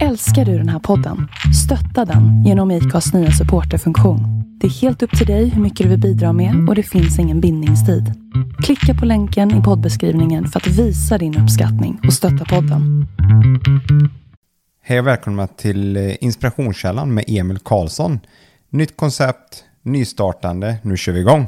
Älskar du den här podden? Stötta den genom IKAs nya supporterfunktion. Det är helt upp till dig hur mycket du vill bidra med och det finns ingen bindningstid. Klicka på länken i poddbeskrivningen för att visa din uppskattning och stötta podden. Hej och välkomna till eh, Inspirationskällan med Emil Karlsson. Nytt koncept, nystartande, nu kör vi igång.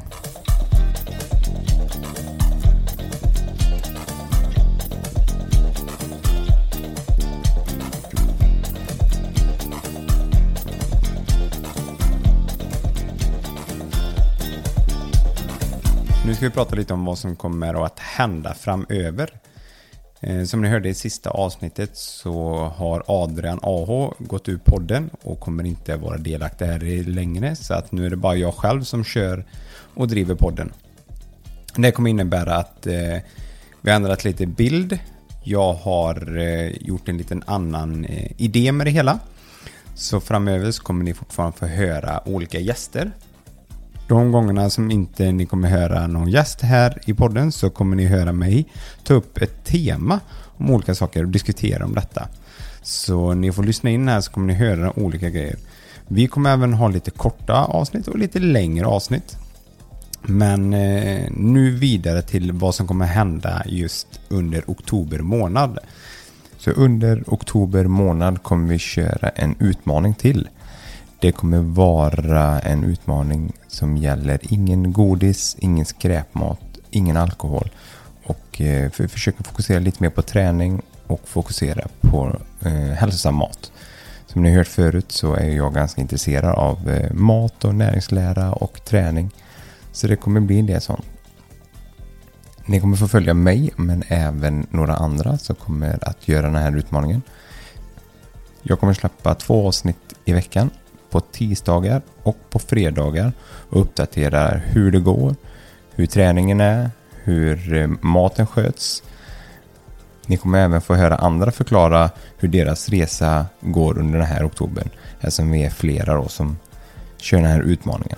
Nu ska vi prata lite om vad som kommer att hända framöver. Eh, som ni hörde i sista avsnittet så har Adrian AH gått ur podden och kommer inte vara delaktig här längre. Så att nu är det bara jag själv som kör och driver podden. Det kommer innebära att eh, vi har ändrat lite bild. Jag har eh, gjort en liten annan eh, idé med det hela. Så framöver så kommer ni fortfarande få höra olika gäster de gångerna som inte ni kommer höra någon gäst här i podden så kommer ni höra mig ta upp ett tema om olika saker och diskutera om detta. Så ni får lyssna in här så kommer ni höra olika grejer. Vi kommer även ha lite korta avsnitt och lite längre avsnitt. Men eh, nu vidare till vad som kommer hända just under oktober månad. Så under oktober månad kommer vi köra en utmaning till. Det kommer vara en utmaning som gäller ingen godis, ingen skräpmat, ingen alkohol. Och eh, för försöka fokusera lite mer på träning och fokusera på eh, hälsosam mat. Som ni har hört förut så är jag ganska intresserad av eh, mat och näringslära och träning. Så det kommer bli en del sånt. Ni kommer få följa mig men även några andra som kommer att göra den här utmaningen. Jag kommer släppa två avsnitt i veckan på tisdagar och på fredagar och uppdaterar hur det går, hur träningen är, hur eh, maten sköts. Ni kommer även få höra andra förklara hur deras resa går under den här oktober eftersom vi är flera då som kör den här utmaningen.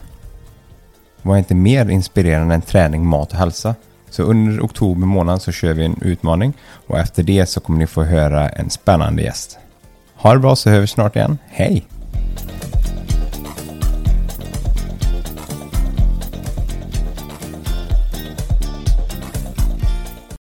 Vad är inte mer inspirerande än träning, mat och hälsa? Så under oktober månad så kör vi en utmaning och efter det så kommer ni få höra en spännande gäst. Ha det bra så hörs vi snart igen. Hej!